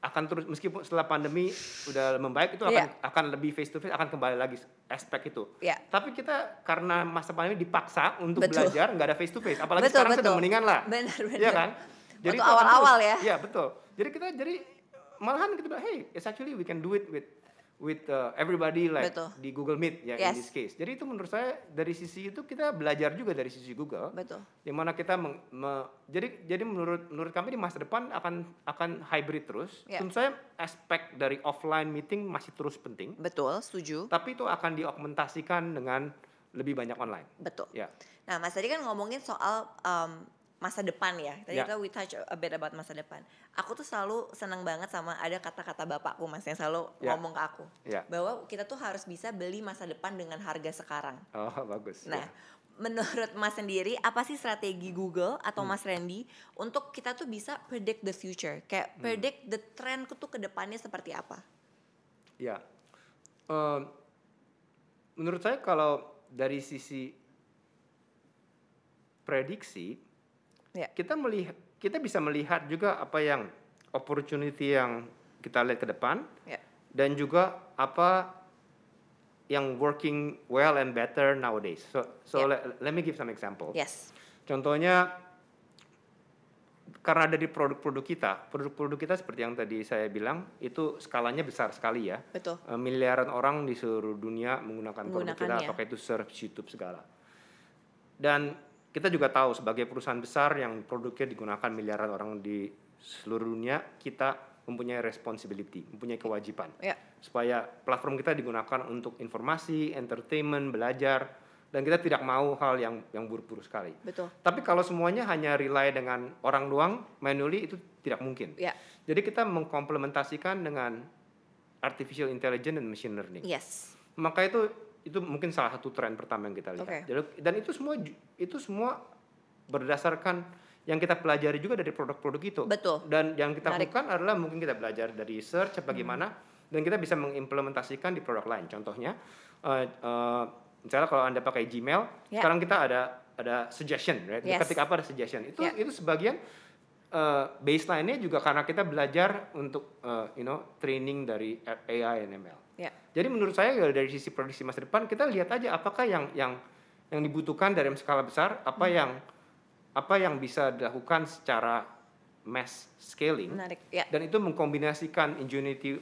akan terus meskipun setelah pandemi udah membaik itu akan Iya. akan lebih face to face akan kembali lagi aspek itu. Ya. Tapi kita karena masa pandemi dipaksa untuk Betul. belajar nggak ada face to face. Apalagi Betul, sekarang betul. sudah mendingan lah. Benar, benar. Iya kan? Akan awal-awal ya. Iya betul. Jadi kita jadi malahan kita bilang, hey, it's actually we can do it with with uh, everybody like Betul. di Google Meet ya Yes. in this case. Jadi itu menurut saya dari sisi itu kita belajar juga dari sisi Google Betul. di mana kita meng- me- jadi jadi menurut menurut kami di masa depan akan akan hybrid terus. Ya. Tentu saya aspek dari offline meeting masih terus penting, Betul, setuju. tapi itu akan diaugmentasikan dengan lebih banyak online. Betul. Ya. Nah, Mas tadi kan ngomongin soal um, masa depan ya. Tadi Ya. kita we touch a bit about masa depan. Aku tuh selalu senang banget sama ada kata-kata bapakku Mas yang selalu Ya. ngomong ke aku. Ya. Bahwa kita tuh harus bisa beli masa depan dengan harga sekarang. Oh, bagus. Nah, Ya. menurut Mas sendiri apa sih strategi Google atau Hmm. Mas Randy untuk kita tuh bisa predict the future? Kayak Hmm. predict the trend tuh ke depannya seperti apa? Ya, Em, menurut saya kalau dari sisi prediksi, Ya. kita melihat kita bisa melihat juga apa yang opportunity yang kita lihat ke depan Ya. dan juga apa yang working well and better nowadays. So, so Ya. let, let me give some example. Yes. Contohnya karena dari produk-produk kita, produk-produk kita seperti yang tadi saya bilang itu skalanya besar sekali ya. Betul. Eh, miliaran orang di seluruh dunia menggunakan produk kita, apakah itu search, YouTube segala. Dan kita juga tahu sebagai perusahaan besar yang produknya digunakan miliaran orang di seluruh dunia, kita mempunyai responsibility, mempunyai kewajiban. Ya. Supaya platform kita digunakan untuk informasi, entertainment, belajar, dan kita tidak mau hal yang yang buruk-buruk sekali. Betul. Tapi kalau semuanya hanya rely dengan orang doang, manually itu tidak mungkin. Ya. Jadi kita mengkomplementasikan dengan artificial intelligence dan machine learning. Yes. Maka itu itu mungkin salah satu tren pertama yang kita lihat. Jadi- Dan itu semua itu semua berdasarkan yang kita pelajari juga dari produk-produk itu. Betul. Dan yang kita Menarik. lakukan adalah mungkin kita belajar dari research bagaimana dan kita bisa mengimplementasikan di produk lain. Contohnya, eh, eh, misalnya kalau anda pakai Gmail, Ya. sekarang kita ada ada suggestion, right? Yes. Ketika apa ada suggestion, itu Ya. itu sebagian eh, baseline-nya juga karena kita belajar untuk eh, you know training dari AI dan ML. Jadi menurut saya ya dari sisi produksi masa depan kita lihat aja apakah yang yang yang dibutuhkan dari skala besar, apa Hmm. yang apa yang bisa dilakukan secara mass scaling Menarik. Ya. dan itu mengkombinasikan ingenuity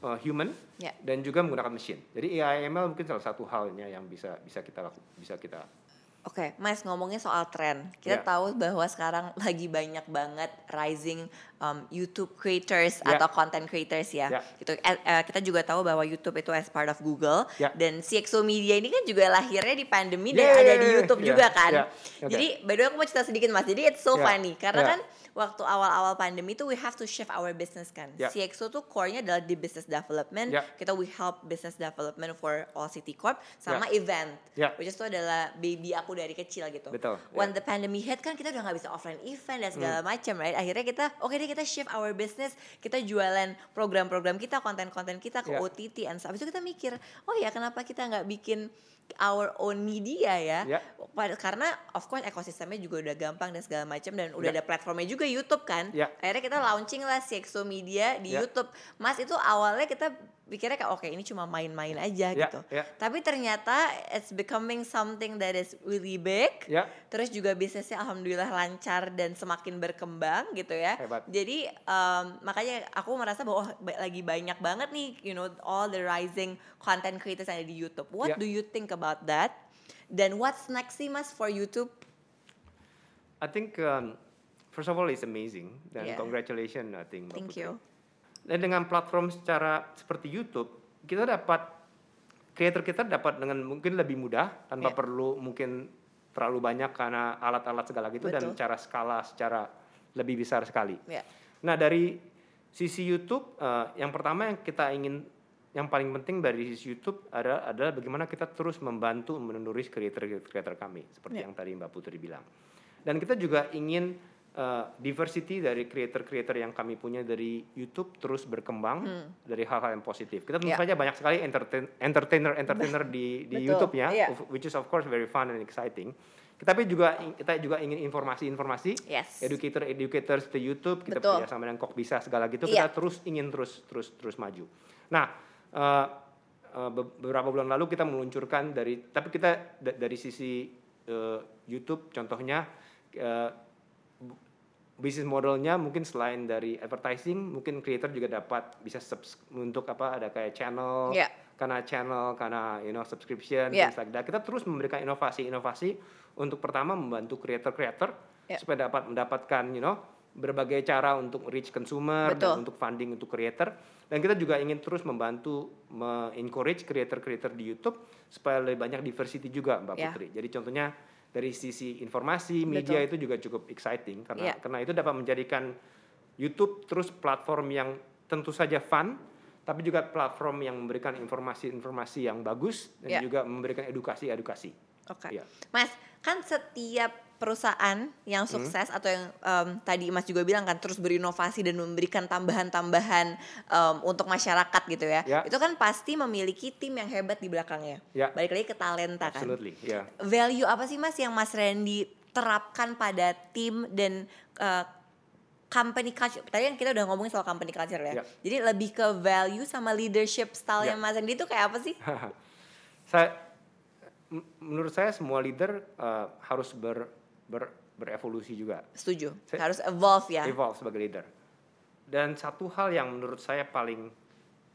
uh, human Ya. dan juga menggunakan mesin. Jadi AI ML mungkin salah satu halnya yang bisa bisa kita laku, bisa kita Oke, Mas ngomongin soal tren, kita Ya. tahu bahwa sekarang lagi banyak banget rising um, YouTube creators Ya. atau content creators ya. Ya. Gitu. Eh, eh, kita juga tahu bahwa YouTube itu as part of Google Ya. dan CXO Media ini kan juga lahirnya di pandemi dan Yeah, ada yeah, di yeah, YouTube yeah, juga kan. yeah. Oke. Jadi, by the way aku mau cerita sedikit Mas. Jadi it's so Ya. funny karena Ya. kan waktu awal-awal pandemi itu we have to shift our business kan. Ya. CXO tuh core-nya adalah di business development. Ya. Kita we help business development for All City Corp sama event. Ya. Which is itu adalah baby aku dari kecil gitu. Betul, When the pandemic hit kan kita udah nggak bisa offline event dan segala macam, right? Akhirnya kita oke deh kita shift our business, kita jualan program-program kita, konten-konten kita ke Ya. OTT and stuff. Habis itu kita mikir, oh ya kenapa kita nggak bikin our own media ya? Pad- Karena of course ekosistemnya juga udah gampang dan segala macam dan udah Ya. ada platformnya juga YouTube kan. Ya. Akhirnya kita launching lah CXO Media di Ya. YouTube. Mas itu awalnya kita pikirnya kayak oke ini cuma main-main aja Ya, gitu. ya. Tapi ternyata it's becoming something that is really big. ya Terus juga bisnisnya alhamdulillah lancar dan semakin berkembang gitu ya. Hebat. Jadi um, makanya aku merasa bahwa oh, lagi banyak banget nih, you know, all the rising content creators yang ada di YouTube. What Ya. do you think about that? Dan what's next sih mas for YouTube? I think um, first of all it's amazing dan Yeah. congratulations I think. Mbak Thank Putri. you. Dan dengan platform secara seperti YouTube, kita dapat creator kita dapat dengan mungkin lebih mudah tanpa Ya. perlu mungkin terlalu banyak karena alat-alat segala gitu dan Betul. cara skala secara lebih besar sekali. Ya. Nah dari sisi YouTube, eh, yang pertama yang kita ingin, yang paling penting dari sisi YouTube adalah, adalah bagaimana kita terus membantu menulis creator-creator kami, seperti Ya. yang tadi Mbak Putri bilang. Dan kita juga ingin eh, diversity dari creator-creator yang kami punya dari YouTube terus berkembang dari hal-hal yang positif. Kita tentu Hmm. Ya. saja banyak sekali entertain, entertainer-entertainer di, di Betul, YouTube ya, iya. of- which is of course very fun and exciting. Tapi juga kita juga ingin informasi-informasi Yes. educator educator seperti YouTube kita Betul. kerja sama dengan kok bisa segala gitu Iya. kita terus ingin terus terus terus maju nah be- beberapa bulan lalu kita meluncurkan dari tapi kita da- dari sisi eh, YouTube contohnya bu- bisnis modelnya mungkin selain dari advertising mungkin creator juga dapat bisa subs untuk apa ada kayak channel Iya. karena channel karena you know subscription Iya. things like that. kita terus memberikan inovasi-inovasi untuk pertama membantu creator-creator Iya. supaya dapat mendapatkan you know berbagai cara untuk reach consumer Betul. dan untuk funding untuk creator dan kita juga ingin terus membantu me-encourage creator-creator di YouTube supaya lebih banyak diversity juga Mbak Ya. Putri. Jadi contohnya dari sisi informasi media Betul. itu juga cukup exciting karena Ya. karena itu dapat menjadikan YouTube terus platform yang tentu saja fun tapi juga platform yang memberikan informasi-informasi yang bagus dan Ya. juga memberikan edukasi-edukasi. Oke. Iya. Mas, kan setiap perusahaan yang Hmm. sukses atau yang em, tadi Mas juga bilang kan terus berinovasi dan memberikan tambahan-tambahan em, untuk masyarakat gitu ya. Ya. Itu kan pasti memiliki tim yang hebat di belakangnya. Ya. Balik lagi ke talenta kan. Absolutely, ya. Value apa sih Mas yang Mas Randy terapkan pada tim dan eh, company culture. Tadi kan kita udah ngomongin soal company culture ya. Ya. Jadi lebih ke value sama leadership style Ya. yang Mas Randy itu kayak apa sih? saya menurut saya semua leader uh, harus ber, ber- berevolusi juga, Setuju. Saya- Harus evolve ya. evolve sebagai leader. Dan satu hal yang menurut saya paling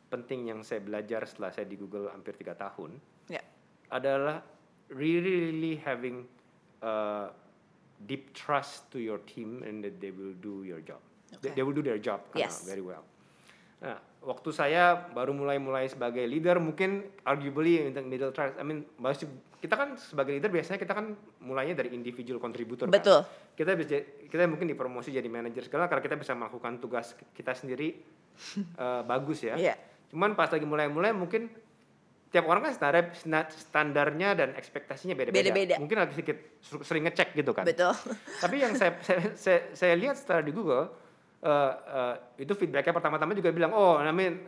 penting yang saya belajar setelah saya di Google hampir tiga tahun Ya. adalah really really having uh, deep trust to your team and that they will do your job. They, Okay. they will do their job Yes. very well. Nah, waktu saya baru mulai-mulai sebagai leader mungkin arguably the middle class. I mean, masih kita kan sebagai leader biasanya kita kan mulainya dari individual contributor kan. Betul. Kita bisa kita mungkin dipromosi jadi manajer segala karena kita bisa melakukan tugas kita sendiri eh, bagus ya. Iya. Cuman pas lagi mulai-mulai mungkin tiap orang kan standar standarnya dan ekspektasinya beda-beda. Beda-beda. Mungkin lagi sedikit ser- sering ngecek gitu kan. Betul. Tapi yang saya saya, saya, saya lihat setelah di Google eh, eh, itu feedbacknya pertama-tama juga bilang, oh, I mean,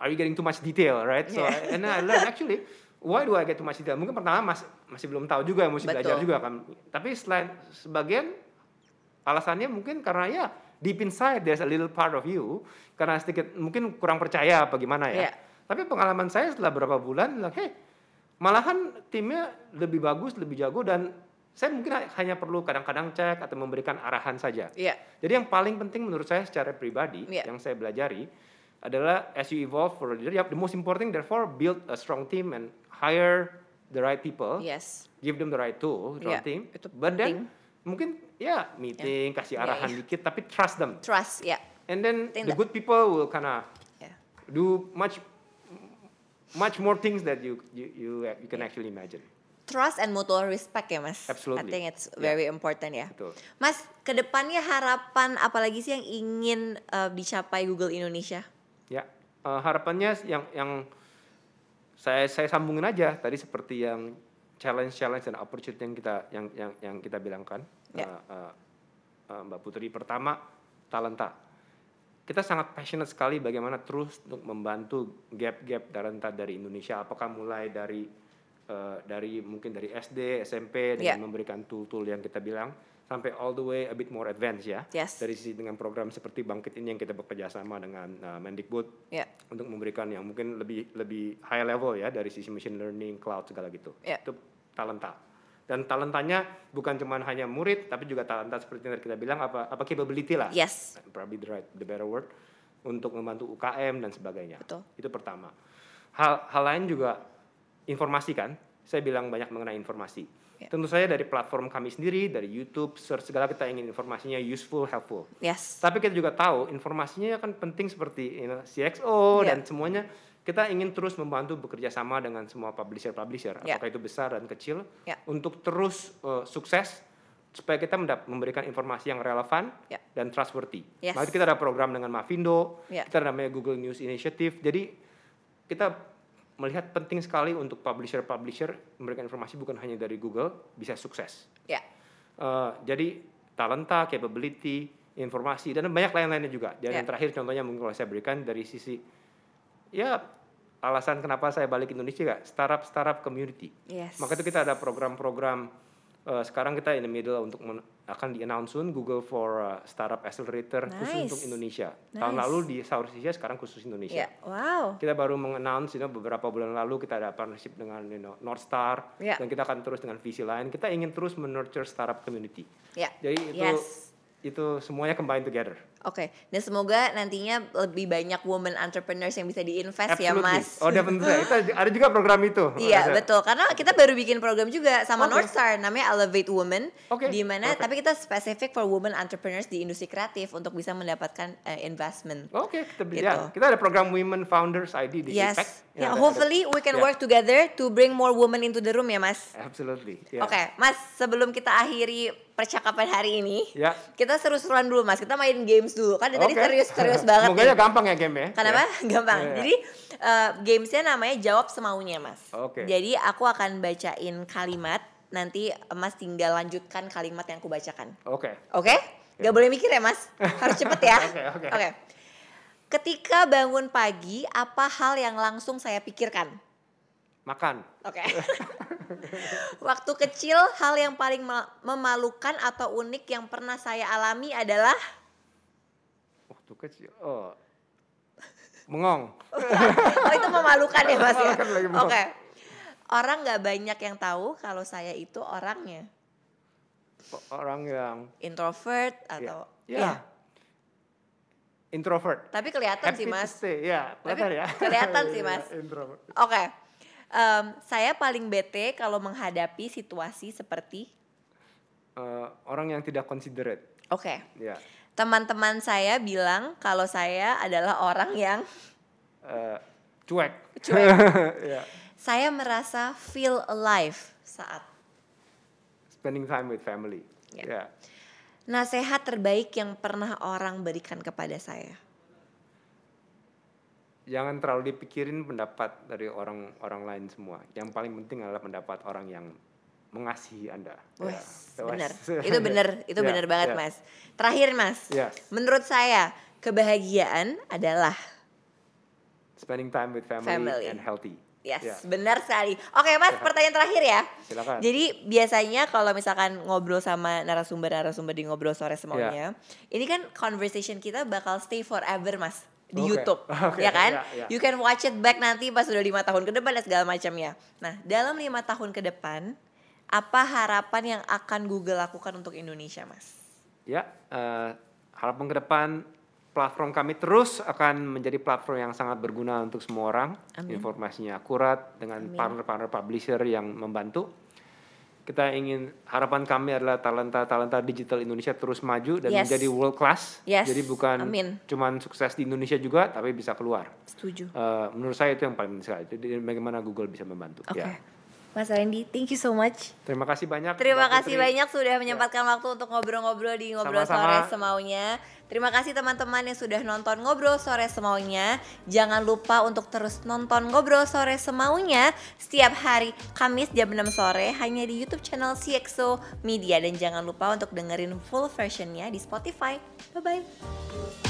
are you getting too much detail, right? So, Yeah. and I learned actually, why do I get too much detail? Mungkin pertama masih masih belum tahu juga, masih belajar Betul. juga kan. Tapi selain sebagian alasannya mungkin karena ya deep inside there's a little part of you karena sedikit mungkin kurang percaya apa gimana ya. Iya. Tapi pengalaman saya setelah beberapa bulan bilang, hey, malahan timnya lebih bagus, lebih jago dan saya mungkin ha- hanya perlu kadang-kadang cek atau memberikan arahan saja. Iya. Jadi yang paling penting menurut saya secara pribadi Iya. yang saya belajari adalah as you evolve for a leader, the most important therefore build a strong team and hire the right people, Yes. give them the right tool, the right Iya, team. itu But penting. then mungkin ya meeting, kasih Iya, arahan iya. dikit, tapi trust them. Trust, ya. And then Penting the nggak? good people will kinda Ya. do much much more things that you you you, you can Iya. actually imagine. Trust and mutual respect ya, Mas. Absolutely. I think it's Yeah. very important ya. Betul. Mas, ke depannya harapan apalagi sih yang ingin uh, dicapai Google Indonesia? Ya, eh, harapannya yang yang saya saya sambungin aja tadi seperti yang challenge challenge dan opportunity yang kita yang yang yang kita bilangkan Ya. Eh, eh, eh, Mbak Putri pertama talenta kita sangat passionate sekali bagaimana terus untuk membantu gap-gap talenta dari Indonesia apakah mulai dari eh, dari mungkin dari SD SMP dengan Ya. memberikan tool-tool yang kita bilang sampai all the way a bit more advanced ya Yes. dari sisi dengan program seperti Bangkit ini yang kita bekerja sama dengan uh, Mendikbud Ya. untuk memberikan yang mungkin lebih lebih high level ya dari sisi machine learning, cloud segala gitu. Ya. Itu talenta. Dan talentanya bukan cuma hanya murid tapi juga talenta seperti yang kita bilang apa apa capability lah. Yes. Probably the right the better word untuk membantu UKM dan sebagainya. Betul. Itu pertama. Hal hal lain juga informasi kan. Saya bilang banyak mengenai informasi. Ya. Tentu saja dari platform kami sendiri, dari YouTube, search segala kita ingin informasinya useful, helpful. Yes. Tapi kita juga tahu informasinya kan penting seperti you know, CXO Ya. dan semuanya kita ingin terus membantu bekerja sama dengan semua publisher-publisher Ya. apakah itu besar dan kecil Ya. untuk terus uh, sukses supaya kita memberikan informasi yang relevan Ya. dan trustworthy. Yes. Makanya kita ada program dengan Mavindo, Ya. kita ada namanya Google News Initiative. Jadi kita melihat penting sekali untuk publisher-publisher memberikan informasi bukan hanya dari Google bisa sukses. Ya. Eh, jadi talenta, capability, informasi dan banyak lain-lainnya juga. Dan Ya. yang terakhir contohnya mungkin kalau saya berikan dari sisi ya alasan kenapa saya balik ke Indonesia startup startup community. Yes. Maka itu kita ada program-program eh, sekarang kita in the middle untuk men- akan di announce soon Google for eh, Startup Accelerator khusus Nice. untuk Indonesia. Tahun Nice. lalu di Southeast Asia sekarang khusus Indonesia. Ya. Wow. Kita baru mengannounce you know, beberapa bulan lalu kita ada partnership dengan you know, North Star Ya. dan kita akan terus dengan visi lain. Kita ingin terus menurture startup community. Ya. Jadi itu Yes. itu semuanya combine together. Oke, dan semoga nantinya lebih banyak women entrepreneurs yang bisa diinvest ya, Absolutely. Mas. Oh, definitely. Itu ada juga program itu. Iya Ada. betul karena kita baru bikin program juga sama Oke. North Star namanya Elevate Women Oke, di mana perfect. tapi kita spesifik for women entrepreneurs di industri kreatif untuk bisa mendapatkan eh, investment. Oke, kita Gitu. ya, kita ada program Women Founders ID di Yes. APEC. Ya, ada- hopefully we can ya, work together to bring more women into the room ya, Mas. Absolutely. ya. Oke, Mas, sebelum kita akhiri percakapan hari ini, Ya. kita seru-seruan dulu, Mas. Kita main games dulu. Kan dari tadi Oke. serius-serius banget Semoga nih. ya gampang ya game ya. Kenapa? Ya. Gampang. Iya. Jadi uh, gamesnya namanya jawab semaunya mas. Oke. Jadi aku akan bacain kalimat. Nanti Mas tinggal lanjutkan kalimat yang aku bacakan. Oke. Oke? Gak boleh mikir ya mas. Harus cepet ya. Oke, oke. Ketika bangun pagi, apa hal yang langsung saya pikirkan? Makan. Oke. Waktu kecil, hal yang paling me- memalukan atau unik yang pernah saya alami adalah Waktu kecil. Oh. Mengong. oh itu memalukan ya mas ya. Oke. memalukan. Orang nggak banyak yang tahu kalau saya itu orangnya Orang yang introvert atau ya. ya. Introvert. Tapi kelihatan sih Happy to mas. stay. Ya, Tapi kelihatan ya. kelihatan sih, Mas. Introvert. Oke. Em, saya paling bete kalau menghadapi situasi seperti Eh, orang yang tidak considerate. Oke. Ya. Teman-teman saya bilang kalau saya adalah orang yang Eh, cuek. Cuek. Ya. saya merasa feel alive saat Spending time with family. Ya. Ya. Nasihat terbaik yang pernah orang berikan kepada saya. Jangan terlalu dipikirin pendapat dari orang-orang lain semua. Yang paling penting adalah pendapat orang yang mengasihi Anda. Ya. Wes, Wes. bener. Itu bener, itu Ya, bener banget, ya. Mas. Terakhir, Mas. Yes. Menurut saya, kebahagiaan adalah Spending time with family, Family. and healthy. Yes, Ya. benar sekali. Oke, Mas, Sehat. pertanyaan terakhir ya. Silakan. Jadi biasanya kalau misalkan ngobrol sama narasumber-narasumber di ngobrol sore Ya. semuanya, ini kan conversation kita bakal stay forever, Mas, di Oke. YouTube, Oke, ya kan? ya, ya. You can watch it back nanti pas udah lima tahun ke depan dan segala macamnya. Nah, dalam lima tahun ke depan, apa harapan yang akan Google lakukan untuk Indonesia, Mas? Ya, eh, harapan ke depan platform kami terus akan menjadi platform yang sangat berguna untuk semua orang. Amin. Informasinya akurat dengan partner-partner publisher yang membantu. Kita ingin harapan kami adalah talenta-talenta digital Indonesia terus maju dan Yes. menjadi world class. Yes, Jadi bukan amin. cuman sukses di Indonesia juga, tapi bisa keluar. Setuju. Eh, menurut saya itu yang paling penting sekali. Jadi bagaimana Google bisa membantu. Oke. Ya. Mas Randy, thank you so much. Terima kasih banyak. Terima Mbak kasih Putri. banyak sudah menyempatkan waktu untuk ngobrol-ngobrol di Ngobrol Sama-sama. Sore Semaunya. Terima kasih teman-teman yang sudah nonton Ngobrol Sore Semaunya. Jangan lupa untuk terus nonton Ngobrol Sore Semaunya setiap hari Kamis jam 6 sore hanya di YouTube channel CXO Media dan jangan lupa untuk dengerin full versionnya di Spotify. Bye bye.